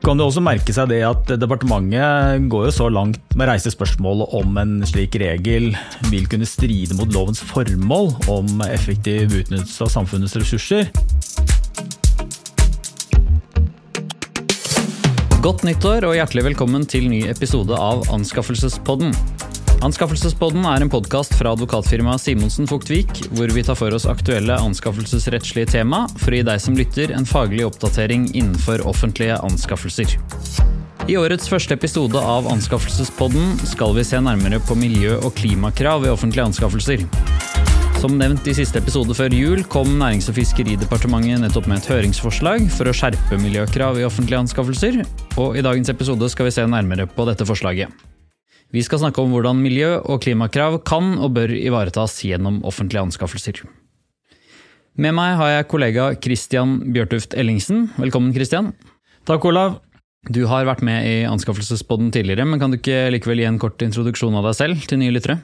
kan du også merke seg det at departementet går jo så langt med å reise spørsmålet om en slik regel vil kunne stride mot lovens formål om effektiv utnyttelse av samfunnets ressurser. Godt nyttår og hjertelig velkommen til ny episode av Anskaffelsespodden. Anskaffelsespodden er en podkast fra advokatfirmaet Simonsen Fugtvik, hvor vi tar for oss aktuelle anskaffelsesrettslige tema for å gi deg som lytter en faglig oppdatering innenfor offentlige anskaffelser. I årets første episode av Anskaffelsespodden skal vi se nærmere på miljø- og klimakrav i offentlige anskaffelser. Som nevnt i siste episode før jul kom Nærings- og fiskeridepartementet nettopp med et høringsforslag for å skjerpe miljøkrav i offentlige anskaffelser, og i dagens episode skal vi se nærmere på dette forslaget. Vi skal snakke om hvordan miljø- og klimakrav kan og bør ivaretas gjennom offentlige anskaffelser. Med meg har jeg kollega Christian Bjørtuft Ellingsen. Velkommen, Christian. Takk, Olav. Du har vært med i Anskaffelsespodden tidligere, men kan du ikke likevel gi en kort introduksjon av deg selv til nye lyttere?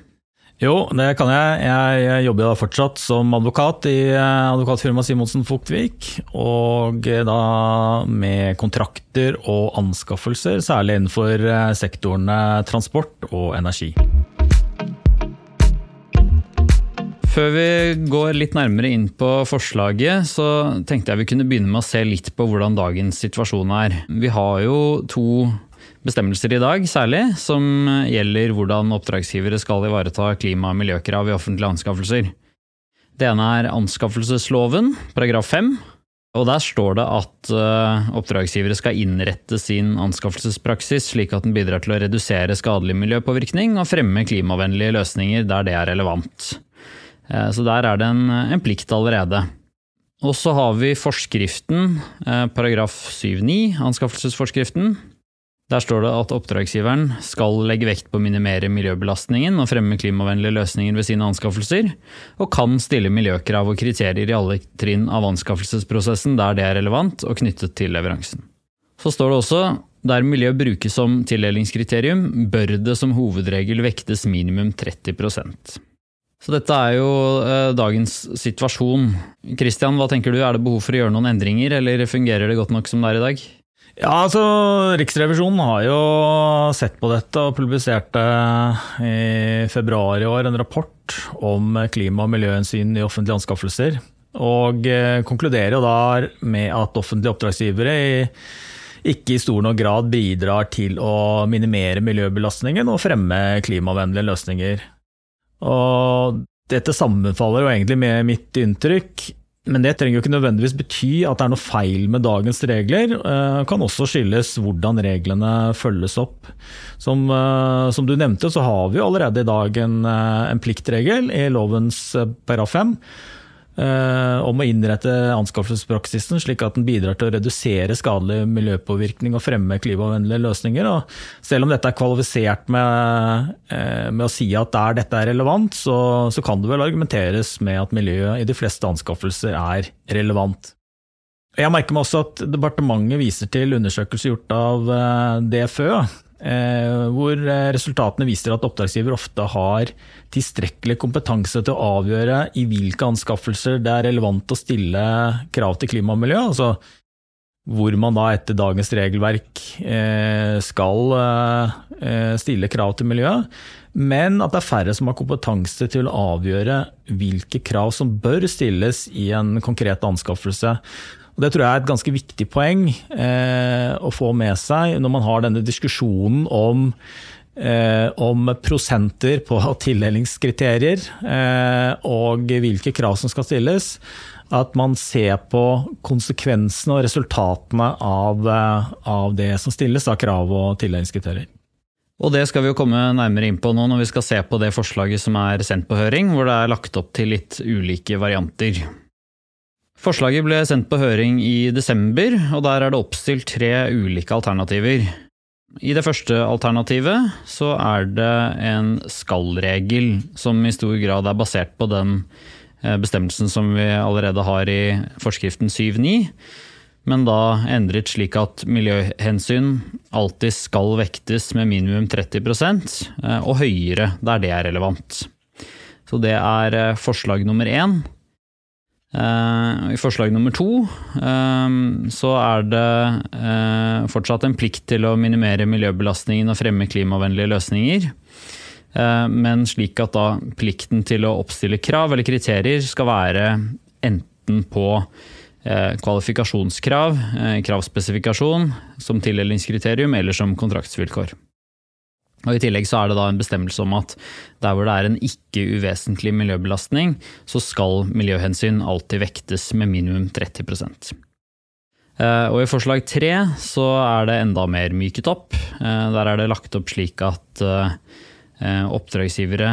Jo, det kan jeg. Jeg jobber da fortsatt som advokat i eh, advokatfirmaet Simonsen Fuktvik. Og da med kontrakter og anskaffelser, særlig innenfor eh, sektorene transport og energi. Før vi går litt nærmere inn på forslaget, så tenkte jeg vi kunne begynne med å se litt på hvordan dagens situasjon er. Vi har jo to bestemmelser i dag, særlig, som gjelder hvordan oppdragsgivere skal ivareta klima- og miljøkrav i offentlige anskaffelser. Det ene er anskaffelsesloven, paragraf 5. Og der står det at uh, oppdragsgivere skal innrette sin anskaffelsespraksis slik at den bidrar til å redusere skadelig miljøpåvirkning og fremme klimavennlige løsninger der det er relevant. Uh, så der er det en, en plikt allerede. Og så har vi forskriften, uh, paragraf 7-9, anskaffelsesforskriften. Der står det at oppdragsgiveren skal legge vekt på å minimere miljøbelastningen og fremme klimavennlige løsninger ved sine anskaffelser, og kan stille miljøkrav og kriterier i alle trinn av anskaffelsesprosessen der det er relevant og knyttet til leveransen. Så står det også der miljø brukes som tildelingskriterium, bør det som hovedregel vektes minimum 30% så dette er jo eh, dagens situasjon. Kristian, hva tenker du, er det behov for å gjøre noen endringer, eller fungerer det godt nok som det er i dag? Ja, altså Riksrevisjonen har jo sett på dette og publiserte i februar i år en rapport om klima- og miljøhensyn i offentlige anskaffelser. Og eh, konkluderer jo da med at offentlige oppdragsgivere ikke i stor nok grad bidrar til å minimere miljøbelastningen og fremme klimavennlige løsninger. Og dette sammenfaller jo egentlig med mitt inntrykk men det trenger jo ikke nødvendigvis bety at det er noe feil med dagens regler. Det eh, kan også skyldes hvordan reglene følges opp. Som, eh, som, du nevnte, så har vi allerede i dag en, eh, en pliktregel i lovens paragraf 5 om å innrette anskaffelsespraksisen slik at den bidrar til å redusere skadelig miljøpåvirkning og fremme klimavennlige løsninger. Og selv om dette er kvalifisert med, med, å si at der dette er relevant, så, så kan det vel argumenteres med at miljøet i de fleste anskaffelser er relevant. Jeg merker meg også at departementet viser til undersøkelser gjort av DFØ, Eh, hvor eh, resultatene viser at oppdragsgiver ofte har tilstrekkelig kompetanse til å avgjøre i hvilke anskaffelser det er relevant å stille krav til klima og miljø. altså hvor man da etter dagens regelverk eh, skal stille krav til miljøet, men at det er færre som har kompetanse til å avgjøre hvilke krav som bør stilles i en konkret anskaffelse. Og Det tror jeg er et ganske viktig poeng eh, å få med seg når man har denne diskusjonen om, eh, om prosenter på tildelingskriterier eh, og hvilke krav som skal stilles. At man ser på konsekvensene og resultatene av, eh, av det som stilles av krav og tildelingskriterier. Og det skal vi jo komme nærmere inn på nå når vi skal se på det forslaget som er sendt på høring, hvor det er lagt opp til litt ulike varianter. Forslaget ble sendt på høring i desember, og der er det oppstilt tre ulike alternativer. I det første alternativet så er det en skal-regel, som i stor grad er basert på den eh, bestemmelsen som vi allerede har i forskriften 7.9, men da endret slik at miljøhensyn alltid skal vektes med minimum 30 eh, og høyere der det er relevant. Så det er eh, forslag nummer én. I forslag nummer to så er det fortsatt en plikt til å minimere miljøbelastningen og fremme klimavennlige løsninger. Men slik at da plikten til å oppstille krav eller kriterier skal være enten på kvalifikasjonskrav, kravspesifikasjon, som tildelingskriterium eller som kontraktsvilkår. Og I tillegg så er det da en bestemmelse om at der hvor det er en ikke uvesentlig miljøbelastning, så skal miljøhensyn alltid vektes med minimum 30 eh, og I forslag tre så er det enda mer myket opp. Eh, der er det lagt opp slik at eh, oppdragsgivere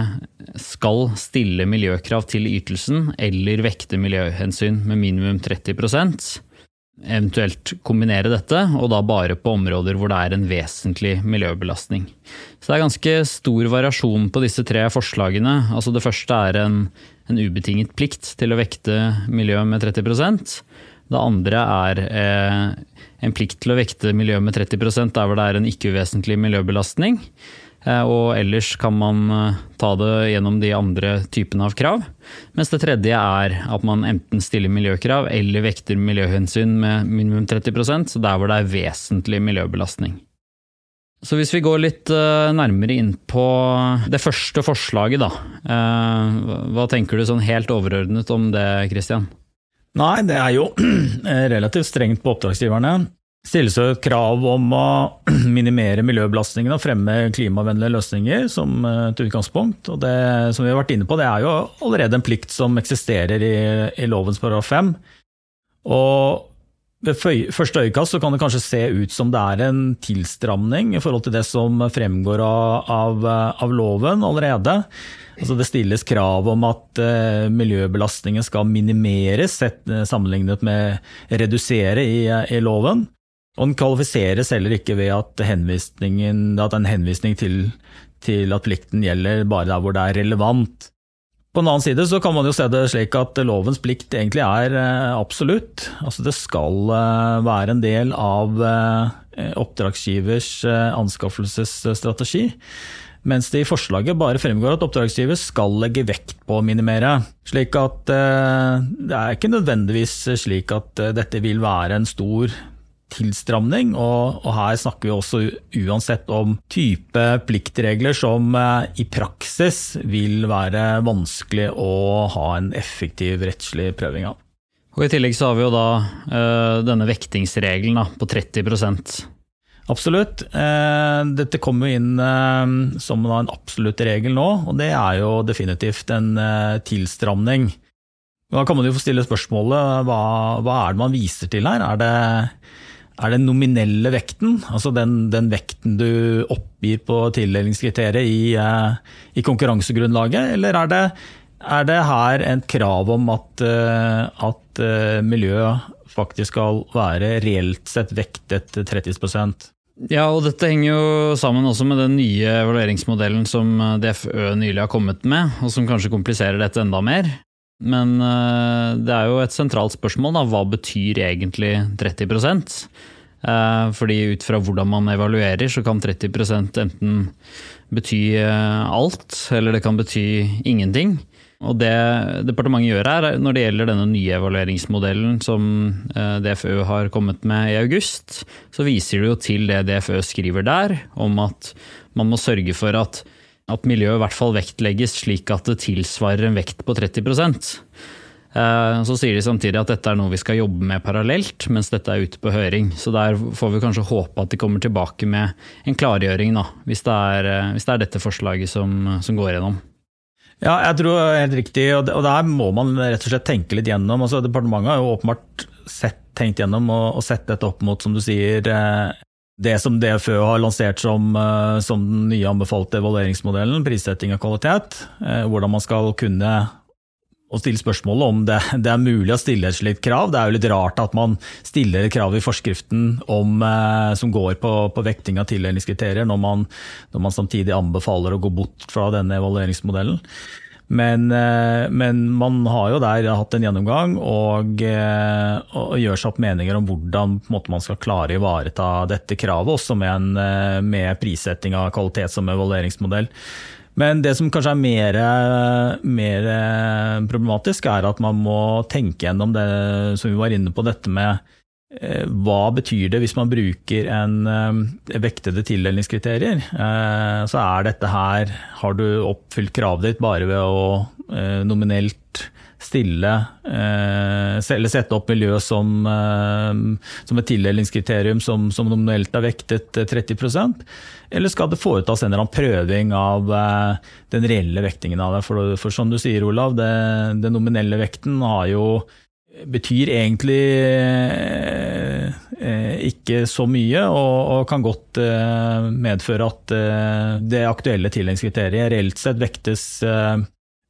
skal stille miljøkrav til ytelsen eller vekte miljøhensyn med minimum 30 eventuelt kombinere dette, og da bare på områder hvor det er en vesentlig miljøbelastning. Så det er ganske stor variasjon på disse tre forslagene. Altså det første er en, en ubetinget plikt til å vekte miljø med 30% Det andre er eh, en plikt til å vekte miljø med 30 der hvor det er en ikke uvesentlig miljøbelastning. Eh, og ellers kan man eh, ta det gjennom de andre typene av krav. Mens det tredje er at man enten stiller miljøkrav eller vekter miljøhensyn med minimum 30% så der hvor det er vesentlig miljøbelastning. Så hvis vi går litt eh, nærmere inn på det første forslaget, da. Hva tenker du sånn helt overordnet om det, Christian? Nei, det er jo relativt strengt på oppdragsgiverne stilles det krav om å minimere miljøbelastningen og fremme klimavennlige løsninger som et utgangspunkt. Og det som vi har vært inne på, det er jo allerede en plikt som eksisterer i, i lovens paragraf 5. Og ved første øyekast kan det kanskje se ut som det er en tilstramning i forhold til det som fremgår av, av, av loven allerede. Altså det stilles krav om at uh, miljøbelastningen skal minimeres sett, sammenlignet med redusere i, i loven. Og den kvalifiseres heller ikke ved at, at en henvisning til, til, at plikten gjelder bare der hvor det er relevant. På den annen side så kan man jo se det slik at lovens plikt egentlig er eh, absolutt. Altså det skal eh, være en del av eh, oppdragsgivers anskaffelsesstrategi. Mens det i forslaget bare fremgår at oppdragsgiver skal legge vekt på å minimere. Slik at det er ikke nødvendigvis slik at dette vil være en stor tilstramning, og, og, her snakker vi også uansett om type pliktregler som eh, i praksis vil være vanskelig å ha en effektiv rettslig prøving av. Og I tillegg så har vi jo da øh, denne vektingsregelen da, på 30 Absolutt. Eh, dette kommer inn eh, som en absolutt regel nå, og det er jo definitivt en eh, tilstramning. Da kan man jo få stille spørsmålet hva, hva er det man viser til her? Er det er den nominelle vekten, altså den, den, vekten du oppgir på tildelingskriteriet i, uh, i konkurransegrunnlaget, eller er det, er det, her et krav om at, uh, at uh, miljøet faktisk skal være reelt sett vektet 30 ja, og dette henger jo sammen også med den nye evalueringsmodellen som DFØ nylig har kommet med, og som kanskje kompliserer dette enda mer. Men uh, det er jo et sentralt spørsmål, da. Hva betyr egentlig 30 uh, eh, Fordi ut fra hvordan man evaluerer, så kan 30% enten bety uh, alt, eller det kan bety ingenting. Og det departementet gjør her, når det gjelder denne nye evalueringsmodellen som DFØ har kommet med i august, så viser det jo til det DFØ skriver der, om at man må sørge for at at miljøet i hvert fall vektlegges slik at det tilsvarer en vekt på 30 eh, Så sier de samtidig at dette er noe vi skal jobbe med parallelt, mens dette er ute på høring. Så der får vi kanskje håpe at de kommer tilbake med en klargjøring, da, hvis det er, eh, hvis det er dette forslaget som, som, går gjennom. Ja, jeg tror helt riktig, og der må man rett og slett tenke litt gjennom. Altså, departementet har jo åpenbart sett, tenkt gjennom og, og sett dette opp mot, som du sier, eh, det som DFØ har lansert som, eh, som, den nye anbefalte evalueringsmodellen, prissetting av kvalitet. Eh, hvordan man skal kunne å stille spørsmålet om det, det, er mulig å stille et slikt krav. Det er jo litt rart at man stiller et krav i forskriften om, eh, som går på, på, vekting av tildelingskriterier, når når man samtidig anbefaler å gå bort fra denne evalueringsmodellen. Men, eh, men, man har jo der hatt en gjennomgang og, eh, og gjør seg opp meninger om hvordan måte, man skal klare å ivareta dette kravet, også med, en, eh, med prissetting av kvalitet som evalueringsmodell. Men det som kanskje er mer, mer, problematisk, er at man må tenke gjennom det som vi var inne på, dette med hva betyr det hvis man bruker en eh, vektede tildelingskriterier? Eh, så er dette her Har du oppfylt kravet ditt bare ved å nominelt stille eller sette opp miljø som, som et tildelingskriterium som, som nominelt er vektet 30% eller skal det foretas en eller annen prøving av eh, den reelle vektingen av det? For, for som du sier, Olav, den nominelle vekten har jo, betyr egentlig eh, eh, ikke så mye, og, kan godt eh, medføre at det aktuelle tilleggskriteriet reelt sett vektes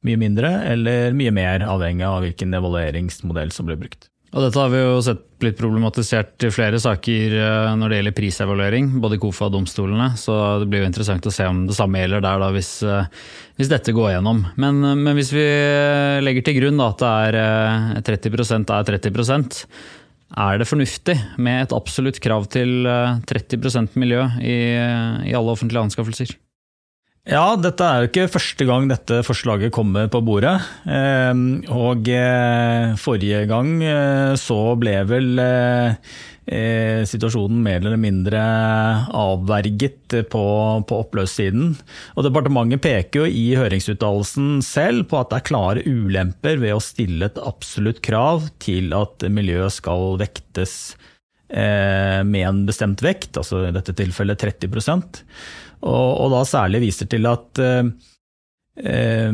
mye mindre eller mye mer, avhengig av hvilken evalueringsmodell som blir brukt. Og dette har vi jo sett blitt problematisert i flere saker eh, når det gjelder prisevaluering, både i KOFA og domstolene. Så det blir jo interessant å se om det samme gjelder der, da, hvis, eh, hvis dette går gjennom. Men, eh, men, hvis vi legger til grunn da, at det er 30% er 30% er det fornuftig med et absolutt krav til 30% miljø i, i alle offentlige anskaffelser? Ja, dette er jo ikke første gang dette forslaget kommer på bordet. Ehm, og eh, forrige gang eh, så ble vel eh, situasjonen mer eller mindre avverget på, på oppløpssiden. Og departementet peker jo i høringsuttalelsen selv på at det er klare ulemper ved å stille et absolutt krav til at miljøet skal vektes med en bestemt vekt, altså i dette tilfellet 30 og, og da særlig viser til at eh, eh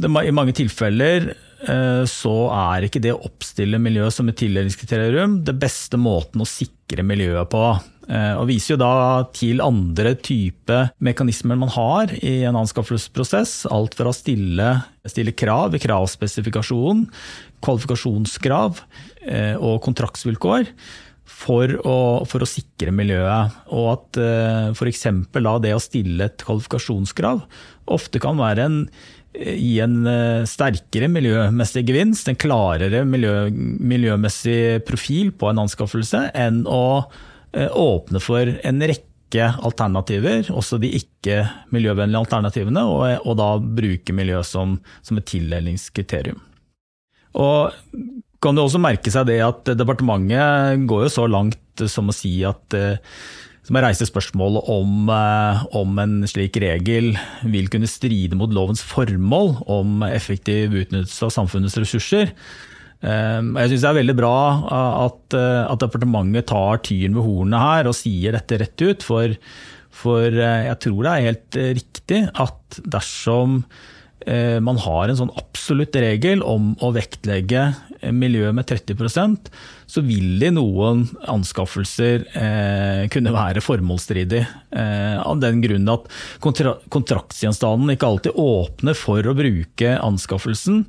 det, i mange tilfeller eh, så er ikke det å oppstille miljøet som et tildelingskriterium det beste måten å sikre miljøet på. Eh, og viser jo da til andre type mekanismer man har i en anskaffelsesprosess. Alt fra å stille, stille krav i kravspesifikasjonen, kvalifikasjonskrav eh, og kontraktsvilkår for å, for å, sikre miljøet. Og at uh, f.eks. det å stille et kvalifikasjonskrav ofte kan være en, gi en uh, sterkere miljømessig gevinst, en klarere miljø, miljømessig profil på en anskaffelse, enn å åpne for en rekke alternativer, også de ikke-miljøvennlige alternativene, og, og, da bruke miljø som, som et tildelingskriterium. Og kan du også merke seg det at departementet går jo så langt som å si at som som reiser spørsmålet om, eh, om en slik regel vil kunne stride mot lovens formål om effektiv utnyttelse av samfunnets ressurser. Eh, jeg syns det er veldig bra at, at, departementet tar tyren ved hornet her og sier dette rett ut, for, for jeg tror det er helt riktig at dersom man har en sånn absolutt regel om å vektlegge miljøet med 30% så vil det i noen anskaffelser eh, kunne være formålsstridig. Eh, av den grunn at kontra kontraktsgjenstanden ikke alltid åpner for å bruke anskaffelsen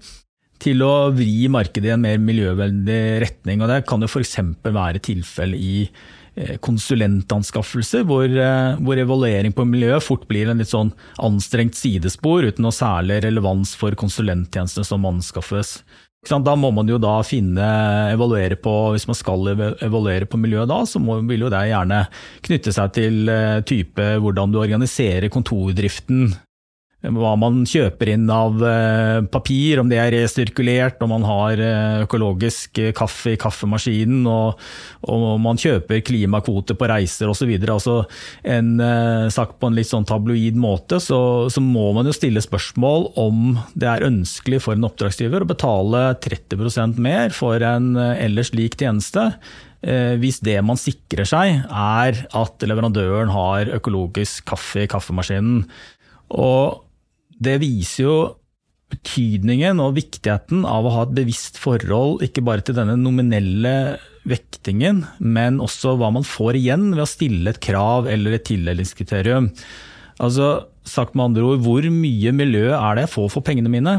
til å vri markedet i en mer miljøvennlig retning. og Det kan jo f.eks. være tilfelle i eh, konsulentanskaffelser, hvor, eh, hvor, evaluering på miljø fort blir en litt sånn anstrengt sidespor uten noe særlig relevans for konsulenttjenestene som anskaffes. Da må man jo da finne, evaluere på, Hvis man skal evaluere på miljøet da, så må, vil jo det gjerne knytte seg til eh, type hvordan du organiserer kontordriften hva man kjøper inn av eh, papir, om det er resirkulert, om man har eh, økologisk kaffe i kaffemaskinen, og, om man kjøper klimakvoter på reiser osv. Altså en eh, sagt på en litt sånn tabloid måte, så, så, må man jo stille spørsmål om det er ønskelig for en oppdragsgiver å betale 30% mer for en ellers lik tjeneste hvis det man sikrer seg er at leverandøren har økologisk kaffe i kaffemaskinen. Og det viser jo betydningen og viktigheten av å ha et bevisst forhold ikke bare til denne nominelle vektingen, men også hva man får igjen ved å stille et krav eller et tildelingskriterium. Altså, sagt med andre ord, hvor mye miljø er det jeg får for pengene mine?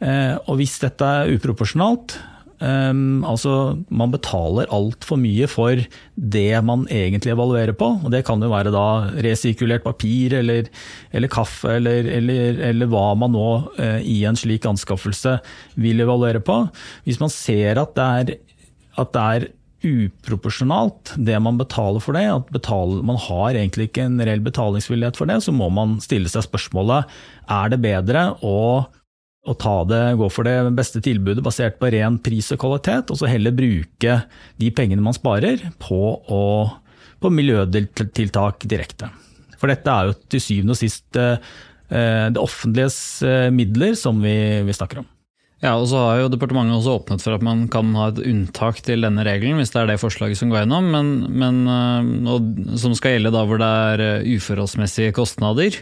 Eh, og hvis dette er uproporsjonalt, Um, altså, man betaler altfor mye for det man egentlig evaluerer på. og Det kan jo være da resirkulert papir eller, eller kaffe eller, eller, eller, hva man nå uh, i en slik anskaffelse vil evaluere på. Hvis man ser at det er, at det er uproporsjonalt, det man betaler for det. At betaler, man har egentlig ikke en reell betalingsvillighet for det. Så må man stille seg spørsmålet er det bedre å, å ta det, gå for det beste tilbudet basert på ren pris og kvalitet, og så heller bruke de pengene man sparer på, å, på miljøtiltak direkte. For dette er jo til syvende og sist eh, det offentliges eh, midler som vi, vi snakker om. Ja, og så har jo Departementet også åpnet for at man kan ha et unntak til denne regelen, hvis det er det forslaget som går gjennom, men, men, eh, og, som skal gjelde da hvor det er eh, uforholdsmessige kostnader.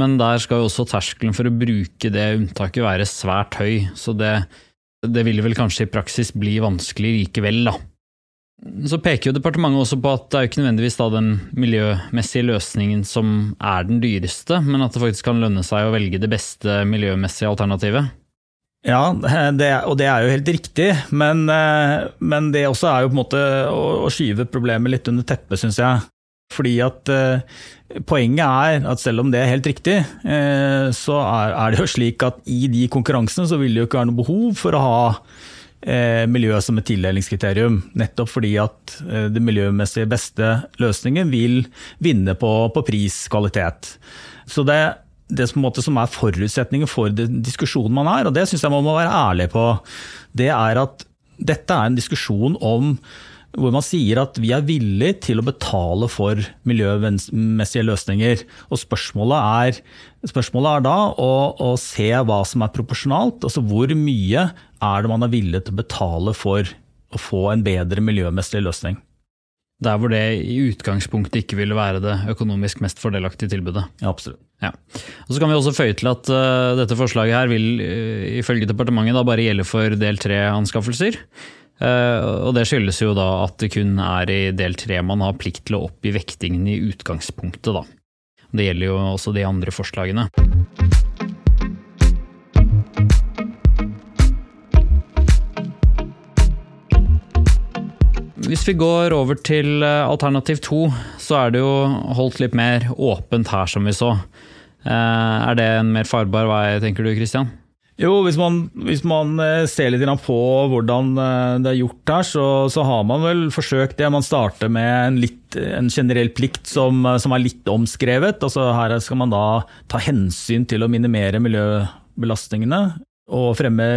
Men der skal jo også terskelen for å bruke det unntaket være svært høy. Så det, det vil vel kanskje i praksis bli vanskelig likevel, da. Så peker jo departementet også på at det er jo ikke nødvendigvis da den miljømessige løsningen som er den dyreste, men at det faktisk kan lønne seg å velge det beste miljømessige alternativet. Ja, det, og det er jo helt riktig, men, eh, men, det også er jo på en måte å, å skyve problemet litt under teppet, syns jeg. Fordi at eh, Poenget er at selv om det er helt riktig, eh, så er, er, det jo slik at i de konkurransene så vil det jo ikke være noe behov for å ha eh, miljø som et tildelingskriterium. Nettopp fordi at eh, det miljømessig beste løsningen vil vinne på, på pris, kvalitet. Så det det som, er forutsetningen for den diskusjonen man er, og det syns jeg man må være ærlig på, det er at dette er en diskusjon om hvor man sier at vi er villig til å betale for miljømessige løsninger. Og spørsmålet er, spørsmålet er da å, å, se hva som er proporsjonalt. Altså hvor mye er det man er villig til å betale for å få en bedre miljømessig løsning. Der hvor det i utgangspunktet ikke ville være det økonomisk mest fordelaktige tilbudet. Ja, absolutt. Ja. Og så kan vi også føye til at uh, dette forslaget her vil uh, ifølge departementet da bare gjelde for del tre-anskaffelser. Uh, og det skyldes jo da at det kun er i del tre man har plikt til å oppgi vektingen i utgangspunktet, da. Det gjelder jo også de andre forslagene. Hvis vi går over til eh, alternativ to, så er det jo holdt litt mer åpent her, som vi så. Eh, er det en mer farbar vei, tenker du Kristian? Jo, hvis man, hvis man, eh, ser litt på hvordan det er gjort her, så, så, har man vel forsøkt det. Man starter med en, litt, en generell plikt som, som, er litt omskrevet. Altså her skal man da ta hensyn til å minimere miljøbelastningene og fremme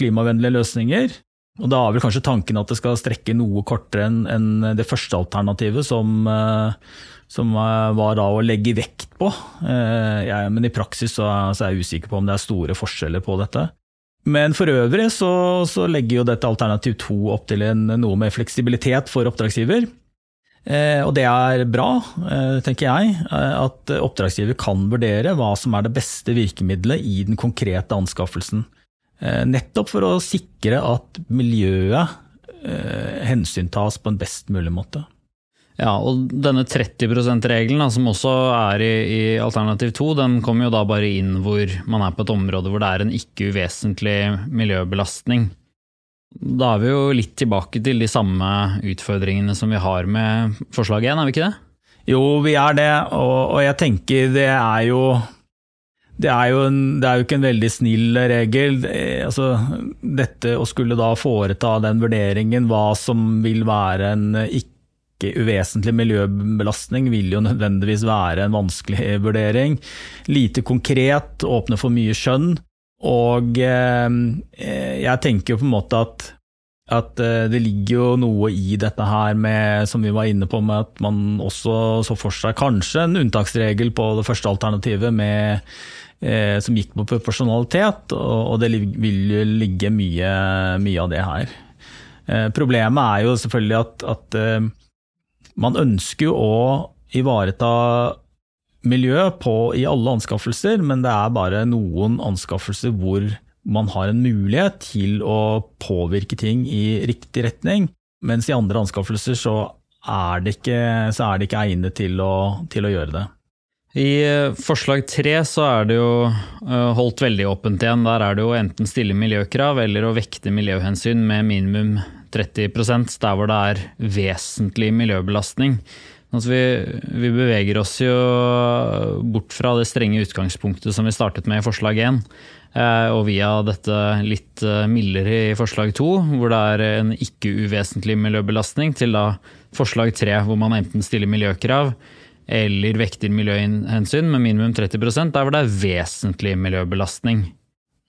klimavennlige løsninger. Og Da er vel kanskje tanken at det skal strekke noe kortere enn det første alternativet, som, eh, som eh, var da å legge vekt på. Eh, jeg, men i praksis så er, jeg usikker på om det er store forskjeller på dette. Men for øvrig så, så legger jo dette alternativ to opp til en, noe med fleksibilitet for oppdragsgiver. Og det er bra, tenker jeg, at oppdragsgiver kan vurdere hva som er det beste virkemidlet i den konkrete anskaffelsen. Eh, nettopp for å sikre at miljøet eh, hensyntas på en best mulig måte. Ja, og denne 30 %-regelen, som også er i, i alternativ 2, den kommer jo da bare inn hvor man er på et område hvor det er en ikke uvesentlig miljøbelastning. Da er vi jo litt tilbake til de samme utfordringene som vi har med forslag 1, er vi ikke det? Jo, vi er det, og, og jeg tenker det er jo det er, en, det er, jo ikke en veldig snill regel. Altså, dette å skulle da foreta den vurderingen, hva som vil være en ikke uvesentlig miljøbelastning, vil jo nødvendigvis være en vanskelig vurdering. Lite konkret, åpne for mye skjønn. Og eh, jeg tenker jo på en måte at, at eh, det ligger jo noe i dette her med, som vi var inne på, med at man også så for seg kanskje en unntaksregel på det første alternativet med eh, som gikk på proporsjonalitet, og, og det vil jo ligge mye, mye, av det her. Eh, problemet er jo selvfølgelig at, at eh, man ønsker å ivareta miljø på, i alle anskaffelser, men det er bare noen anskaffelser hvor man har en mulighet til å påvirke ting i riktig retning, mens i andre anskaffelser så er det ikke, er det ikke egnet til å, til å gjøre det. I eh, forslag tre så er det jo eh, holdt veldig åpent igjen. Der er det jo enten stille miljøkrav eller å vekte miljøhensyn med minimum 30% der hvor det er vesentlig miljøbelastning. Altså vi, vi, beveger oss jo bort fra det strenge utgangspunktet som vi startet med i forslag 1, eh, og via dette litt eh, mildere i forslag 2, hvor det er en ikke uvesentlig miljøbelastning, til da forslag 3, hvor man enten stiller miljøkrav eller vekter miljøhensyn med minimum 30 der hvor det er vesentlig miljøbelastning.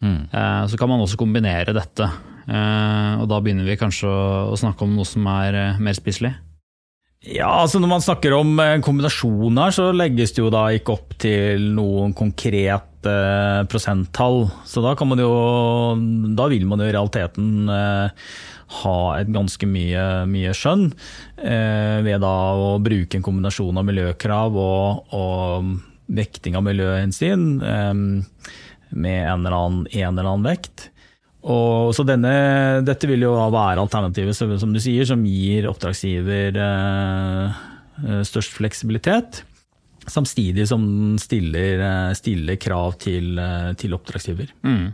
Mm. Eh, så kan man også kombinere dette. Og da begynner vi kanskje å snakke om noe som er mer spiselig. Ja, altså Når man snakker om en kombinasjon her, så legges det jo da ikke opp til noen prosenttall. Så da, kan man jo, da vil man jo i realiteten eh, ha et ganske mye, mye skjønn eh, ved da å bruke en kombinasjon av miljøkrav og, og vekting av miljøhensyn eh, med en eller, annen, en eller annen vekt. Og, så denne, dette vil jo være alternativet som du sier, som gir oppdragsgiver eh, størst fleksibilitet. Samtidig som den stiller, eh, stiller krav til, eh, til oppdragsgiver. Mm.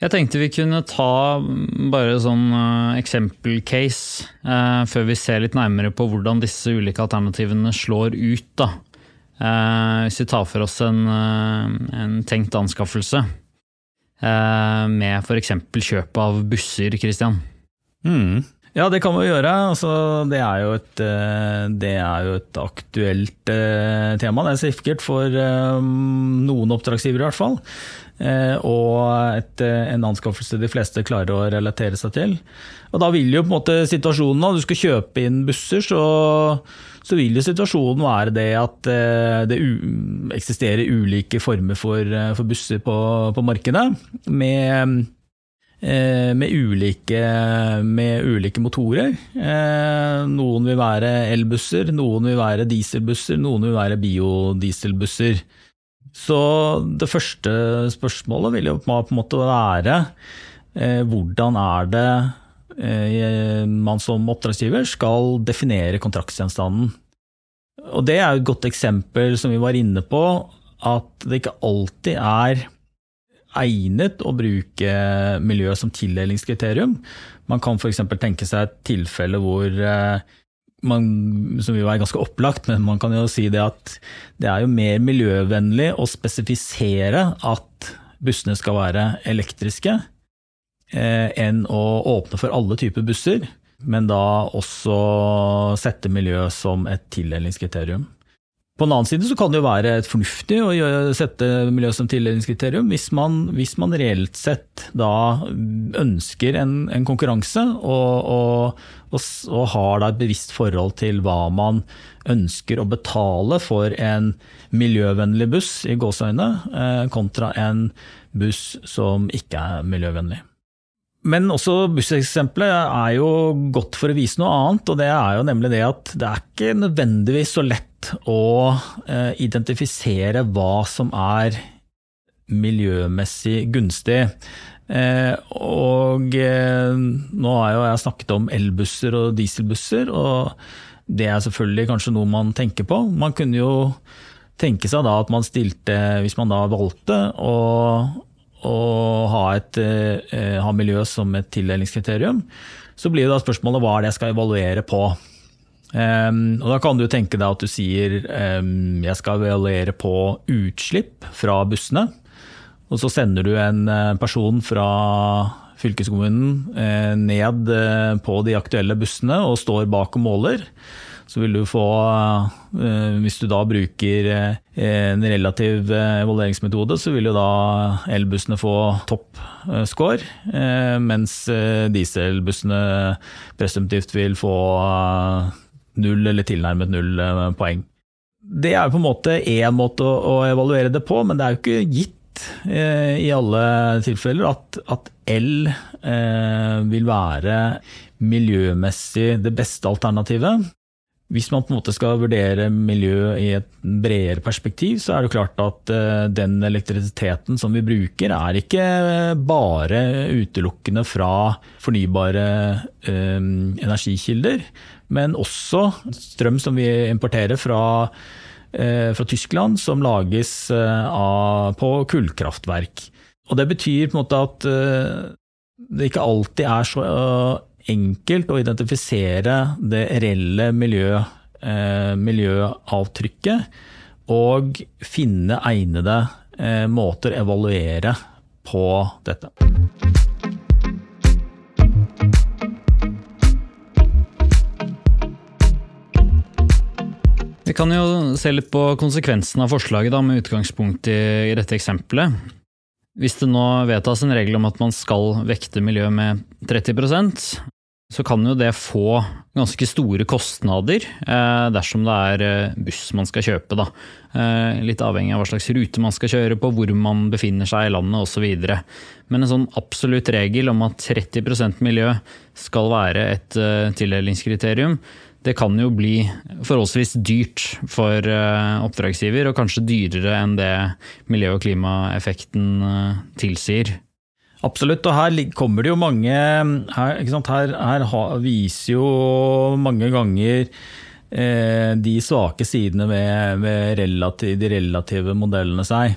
Jeg tenkte vi kunne ta bare sånn uh, eksempelcase uh, før vi ser litt nærmere på hvordan disse ulike alternativene slår ut. Da. Uh, hvis vi tar for oss en, en tenkt anskaffelse. Eh, med f.eks. kjøp av busser, Christian? Mm. Ja, det kan vi gjøre. Altså, det, er jo et, eh, det er jo et aktuelt eh, tema. Det er sikkert for noen oppdragsgivere i hvert fall. Og et, en anskaffelse de fleste klarer å relatere seg til. Og da vil jo på en måte situasjonen når du skal kjøpe inn busser, så så vil jo situasjonen være det at eh, det eksisterer ulike former for, eh, for busser på, på markedet. Med, eh, med, ulike, med, ulike, motorer. Noen vil være elbusser, noen vil være dieselbusser, noen vil være biodieselbusser. Så det første spørsmålet vil jo på en måte være hvordan er det Eh, man som oppdragsgiver skal definere kontraktsgjenstanden. Og det er jo et godt eksempel som vi var inne på, at det ikke alltid er egnet å bruke miljø som tildelingskriterium. Man kan f.eks. tenke seg et tilfelle hvor eh, man, som vil være ganske opplagt, men man kan jo si det at det er jo mer miljøvennlig å spesifisere at bussene skal være elektriske, Eh, enn å åpne for alle typer busser, men da også sette miljø som et tildelingskriterium. På den annen side så kan det jo være fornuftig å sette miljø som tildelingskriterium hvis man, hvis man reelt sett da ønsker en, en konkurranse og, og, og, og, har da et bevisst forhold til hva man ønsker å betale for en miljøvennlig buss i gåseøyne, eh, kontra en buss som ikke er miljøvennlig. Men også busseksempelet er jo godt for å vise noe annet, og det er jo nemlig det at det er ikke nødvendigvis så lett å eh, identifisere hva som er miljømessig gunstig. Eh, og eh, nå har jo jeg snakket om elbusser og dieselbusser, og det er selvfølgelig kanskje noe man tenker på. Man kunne jo tenke seg da at man stilte, hvis man da valgte å å ha, et, eh, ha miljø som et tildelingskriterium, så blir da spørsmålet hva er det jeg skal evaluere på. Um, og Da kan du tenke deg at du sier um, jeg skal evaluere på utslipp fra bussene. Og så sender du en eh, person fra fylkeskommunen uh, ned på de aktuelle bussene og står bak og måler så vil du få, eh, hvis du da bruker eh, en relativ eh, evalueringsmetode, så vil jo da elbussene få topp score, mens dieselbussene presumptivt vil få null eller tilnærmet null poeng. Det er på en måte én måte å evaluere det på, men det er jo ikke gitt i alle tilfeller at, at el vil være miljømessig det beste alternativet. Hvis man på en måte skal vurdere miljø i et bredere perspektiv, så er det klart at eh, den elektrisiteten som vi bruker, er ikke bare utelukkende fra fornybare eh, energikilder, men også strøm som vi importerer fra, eh, fra Tyskland, som lages av, på kullkraftverk. Og det betyr på en måte at det ikke alltid er så enkelt å identifisere det reelle miljø miljøavtrykket og finne egnede måter å evaluere på dette. Vi kan jo se litt på konsekvensen av forslaget da, med utgangspunkt i, i dette eksempelet. Hvis det nå vedtas en regel om at man skal vekte miljø med 30 så kan jo det få ganske store kostnader eh, dersom det er eh, buss man skal kjøpe. Da. Eh, litt avhengig av hva slags rute man skal kjøre på, hvor man befinner seg i landet osv. Men en sånn absolutt regel om at 30 miljø skal være et eh, tildelingskriterium, det kan jo bli forholdsvis dyrt for eh, oppdragsgiver, og kanskje dyrere enn det miljø- og klimaeffekten eh, tilsier. Absolutt, og her kommer det jo mange Her, her, her viser jo mange ganger eh, de svake sidene ved, ved relativ, de relative modellene seg.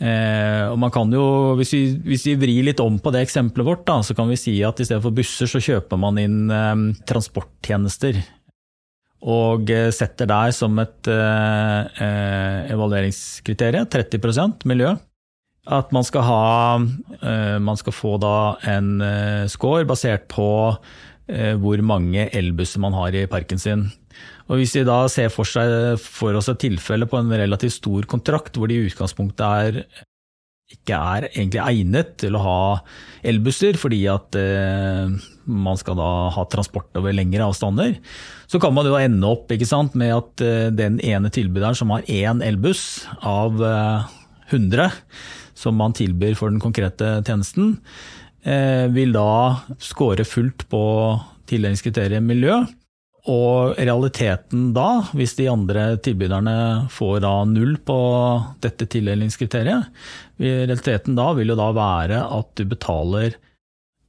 Eh, og man kan jo, hvis vi, hvis vi, vrir litt om på det eksempelet vårt, da, så kan vi si at i stedet for busser, så kjøper man inn eh, transporttjenester og eh, setter der som et eh, eh evalueringskriterium 30% miljø. At man skal, ha, eh, man skal få da en eh, score basert på eh, hvor mange elbusser man har i parken sin. Og Hvis vi da ser for, seg, for oss et tilfelle på en relativt stor kontrakt, hvor det i utgangspunktet er ikke er egentlig egnet til å ha elbusser, fordi at eh, man skal da ha transport over lengre avstander, så kan man jo ende opp sant, med at eh, den ene tilbyderen som har én elbuss av eh, 100 som man tilbyr for den konkrete tjenesten, eh, vil da score fullt på tildelingskriteriet miljø. Og realiteten da, hvis de andre tilbyderne får da null på dette tildelingskriteriet, realiteten da vil jo da være at du betaler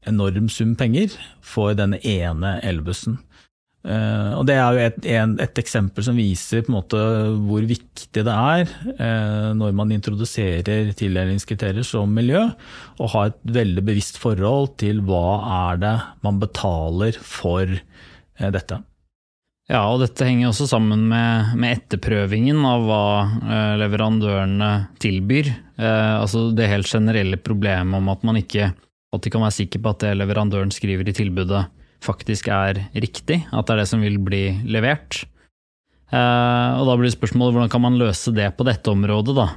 enorm sum penger for denne ene elbussen. Uh, og Det er jo et, en, et, eksempel som viser på en måte hvor viktig det er uh, når man introduserer tildelingskriterier som miljø, å ha et veldig bevisst forhold til hva er det man betaler for uh, dette. Ja, og dette henger også sammen med, med etterprøvingen av hva leverandørene tilbyr. Altså det helt generelle problemet om at man ikke alltid kan være sikker på at det leverandøren skriver i tilbudet faktisk er riktig, at det er det som vil bli levert. Eh, og da blir spørsmålet hvordan kan man løse det på dette området, da?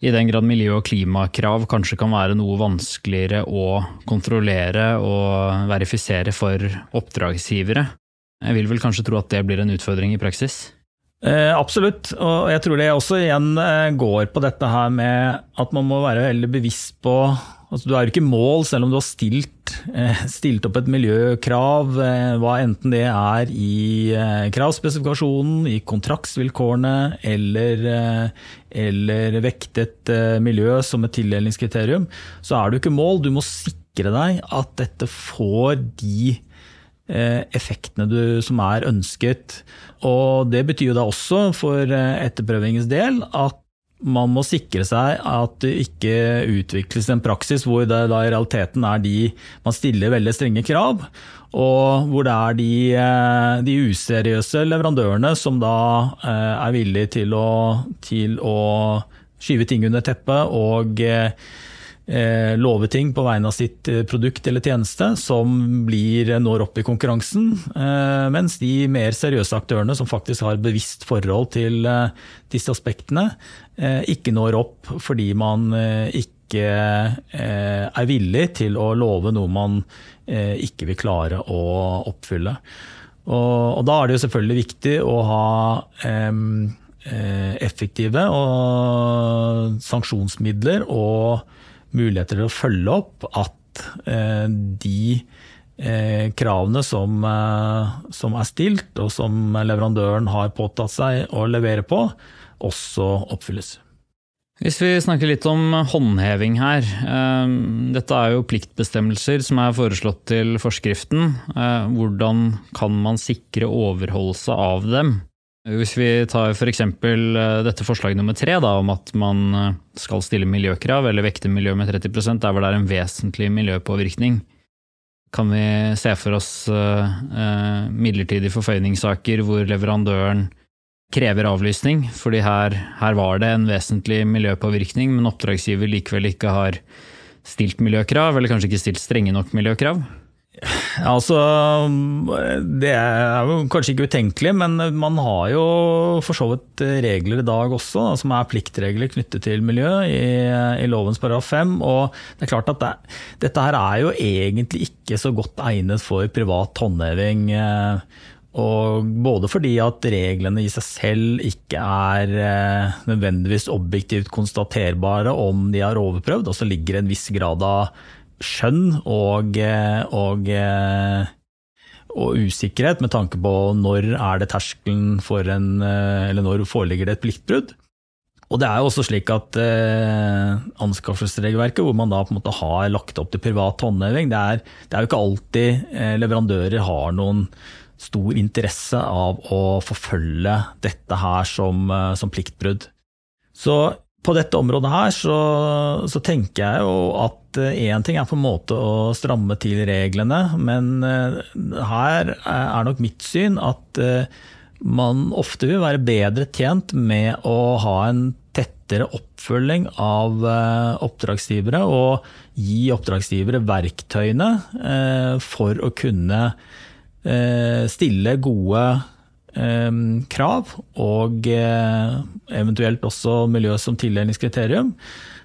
I den grad miljø- og klimakrav kanskje kan være noe vanskeligere å kontrollere og verifisere for oppdragsgivere. Jeg vil vel kanskje tro at det blir en utfordring i praksis? Eh, absolutt, og jeg tror det også igjen eh, går på dette her med at man må være veldig bevisst på altså Du er jo ikke mål selv om du har stilt, eh, stilt opp et miljøkrav, hva enten det er i kravspesifikasjonen, i kontraktsvilkårene eller, eller vektet miljø som et tildelingskriterium, så er du ikke mål. Du må sikre deg at dette får de effektene du, som er ønsket. Og Det betyr jo da også for eh, etterprøvingens del at man må sikre seg at det ikke utvikles en praksis hvor det da i realiteten er de man stiller veldig strenge krav, og hvor det er de, eh, de useriøse leverandørene som da er villige til å, til å skyve ting under teppet og eh, love ting på vegne av sitt eh, produkt eller tjeneste som blir, eh, når opp i konkurransen, mens de mer seriøse aktørene som faktisk har bevisst forhold til disse aspektene, ikke når opp fordi man ikke er villig til å love noe man ikke vil klare å oppfylle. Og, og da er det jo selvfølgelig viktig å ha effektive og sanksjonsmidler og muligheter til å følge opp at eh, de eh, kravene som, eh, som, er stilt, og som leverandøren har påtatt seg å levere på, også oppfylles. Hvis vi snakker litt om håndheving her. Dette er jo pliktbestemmelser som er foreslått til forskriften. Hvordan kan man sikre overholdelse av dem? Hvis vi tar f.eks. For dette forslaget nummer tre, da, om at man eh, skal stille miljøkrav eller vekte miljø med 30 der hvor det er en vesentlig miljøpåvirkning. Kan vi se for oss midlertidige forføyningssaker hvor leverandøren krever avlysning, fordi her, her, var det en vesentlig miljøpåvirkning, men oppdragsgiver likevel ikke har stilt miljøkrav, eller kanskje ikke stilt strenge nok miljøkrav? Altså, Det er jo kanskje ikke utenkelig, men man har jo for så vidt regler i dag også, som er pliktregler knyttet til miljø i, i lovens paragraf 5. Og det er klart at det, dette her er jo egentlig ikke så godt egnet for privat håndheving. Eh, og både fordi at reglene i seg selv ikke er eh, nødvendigvis objektivt konstaterbare om de er overprøvd, og så ligger det en viss grad av skjønn og, eh, og, eh, og, usikkerhet med tanke på når er det terskelen for en Eller når foreligger det et pliktbrudd. Og det er jo også slik at eh, anskaffelsesregelverket, hvor man da på en måte har lagt opp til privat håndheving, det er, det er jo ikke alltid eh, leverandører har noen stor interesse av å forfølge dette her som, eh, som pliktbrudd. Så på dette området her så, så tenker jeg jo at én eh, ting er på en måte å stramme til reglene, men eh, her er nok mitt syn at man ofte vil være bedre tjent med å ha en tettere oppfølging av oppdragsgivere og gi oppdragsgivere verktøyene for å kunne Eh, stille gode eh, krav, og eh, eventuelt også miljø som tildelingskriterium,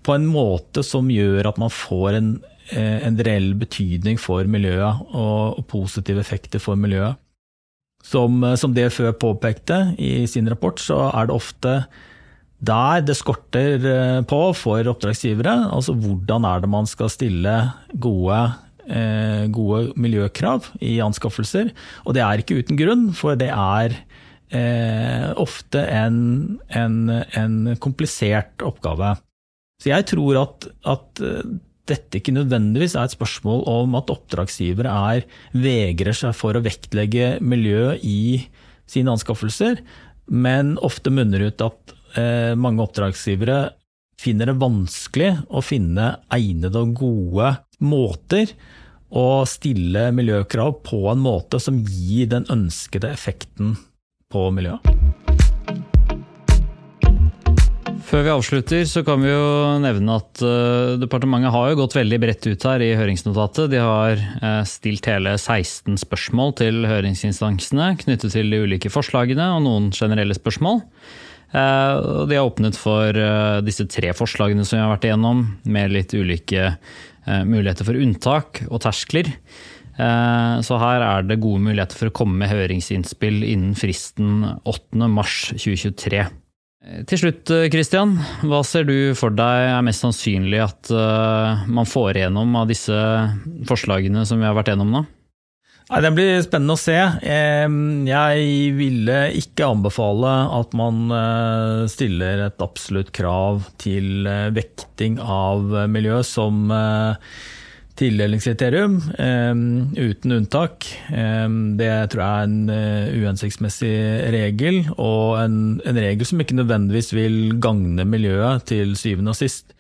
på en måte som gjør at man får en, en reell betydning for miljøet og, positive effekter for miljøet. Som, som DFØ påpekte i sin rapport, så er det ofte der det skorter på for oppdragsgivere. Altså hvordan er det man skal stille gode Eh, gode miljøkrav i anskaffelser. Og det er ikke uten grunn, for det er eh, ofte en, en, en, komplisert oppgave. Så jeg tror at, at, eh, dette ikke nødvendigvis er et spørsmål om at oppdragsgivere er, vegrer seg for å vektlegge miljø i sine anskaffelser, men ofte munner ut at eh, mange oppdragsgivere finner det vanskelig å finne egnede og gode måter å stille miljøkrav på en måte som gir den ønskede effekten på miljøet. Før vi avslutter, så kan vi jo nevne at uh, departementet har jo gått veldig bredt ut her i høringsnotatet. De har uh, stilt hele 16 spørsmål til høringsinstansene knyttet til de ulike forslagene, og noen generelle spørsmål. Uh, de har åpnet for disse tre forslagene som vi har vært igjennom, med litt ulike muligheter for unntak og terskler. Eh, så her er det gode muligheter for å komme med høringsinnspill innen fristen 8.3.2023. Eh, til slutt, Christian. Hva ser du for deg er mest sannsynlig at man får igjennom av disse forslagene som vi har vært gjennom nå? Nei, Det blir spennende å se. Jeg ville ikke anbefale at man eh, stiller et absolutt krav til eh, vekting av miljø som eh, tildelingskriterium, uten unntak. Det tror jeg er en uhensiktsmessig regel, og en, en regel som ikke nødvendigvis vil gagne miljøet til syvende og sist.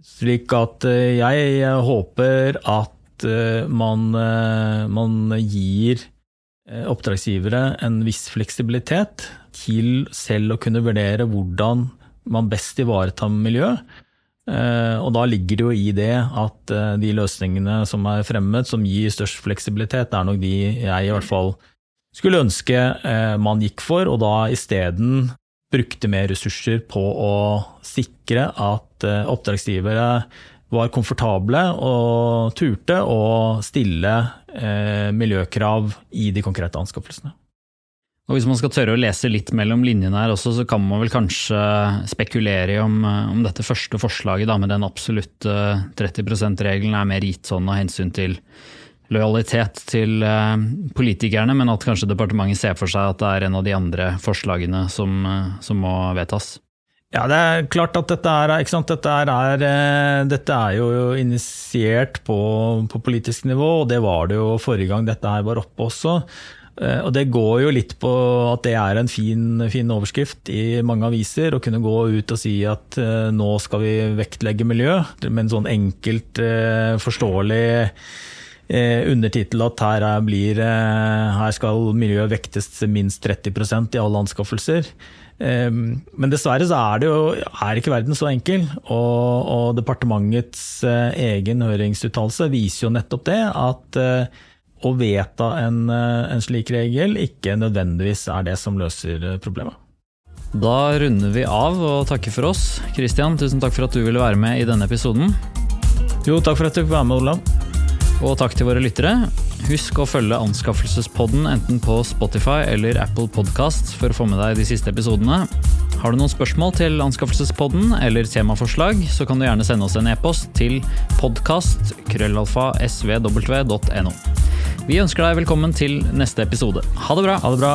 Slik at jeg håper at Eh, man, eh, man gir eh, oppdragsgivere en viss fleksibilitet til selv å kunne vurdere hvordan man best ivaretar miljøet. Og da ligger det jo i det at de løsningene som er fremmet, som gir størst fleksibilitet, er nok de jeg i hvert fall skulle ønske man gikk for, og da isteden brukte mer ressurser på å sikre at oppdragsgivere var komfortable og turte å stille eh, miljøkrav i de konkrete anskaffelsene. Og Hvis man skal tørre å lese litt mellom linjene her også, så kan man vel kanskje spekulere i om, eh, om dette første forslaget da, med den absolutte 30 %-regelen er mer gitt sånn av hensyn til lojalitet til eh, politikerne, men at kanskje departementet ser for seg at det er en av de andre forslagene som, eh, som må vedtas. Ja, det er klart at dette er, dette er, eh, dette er jo initiert på, på, politisk nivå, og det var det jo forrige gang dette her var oppe også. Eh, og Det går jo litt på at det er en fin, fin overskrift i mange aviser, å kunne gå ut og si at uh, nå skal vi vektlegge miljø, med en sånn enkelt, forståelig under tittel at her, blir, her skal miljøet vektes minst 30% i alle anskaffelser. Men dessverre så er, det jo, er ikke verden så enkel. Og, og departementets egen høringsuttalelse viser jo nettopp det. At å vedta en, en slik regel ikke nødvendigvis er det som løser problemet. Da runder vi av og takker for oss. Christian, tusen takk for at du ville være med i denne episoden. Jo, takk for at du fikk være med, Olav. Og takk til våre lyttere. Husk å følge Anskaffelsespodden enten på Spotify eller Apple Podkast for å få med deg de siste episodene. Har du noen spørsmål til Anskaffelsespodden eller temaforslag, så kan du gjerne sende oss en e-post til podkast.krøllalfa.svw.no. krøllalfa svw.no. Vi ønsker deg velkommen til neste episode. Ha det bra! Ha det bra!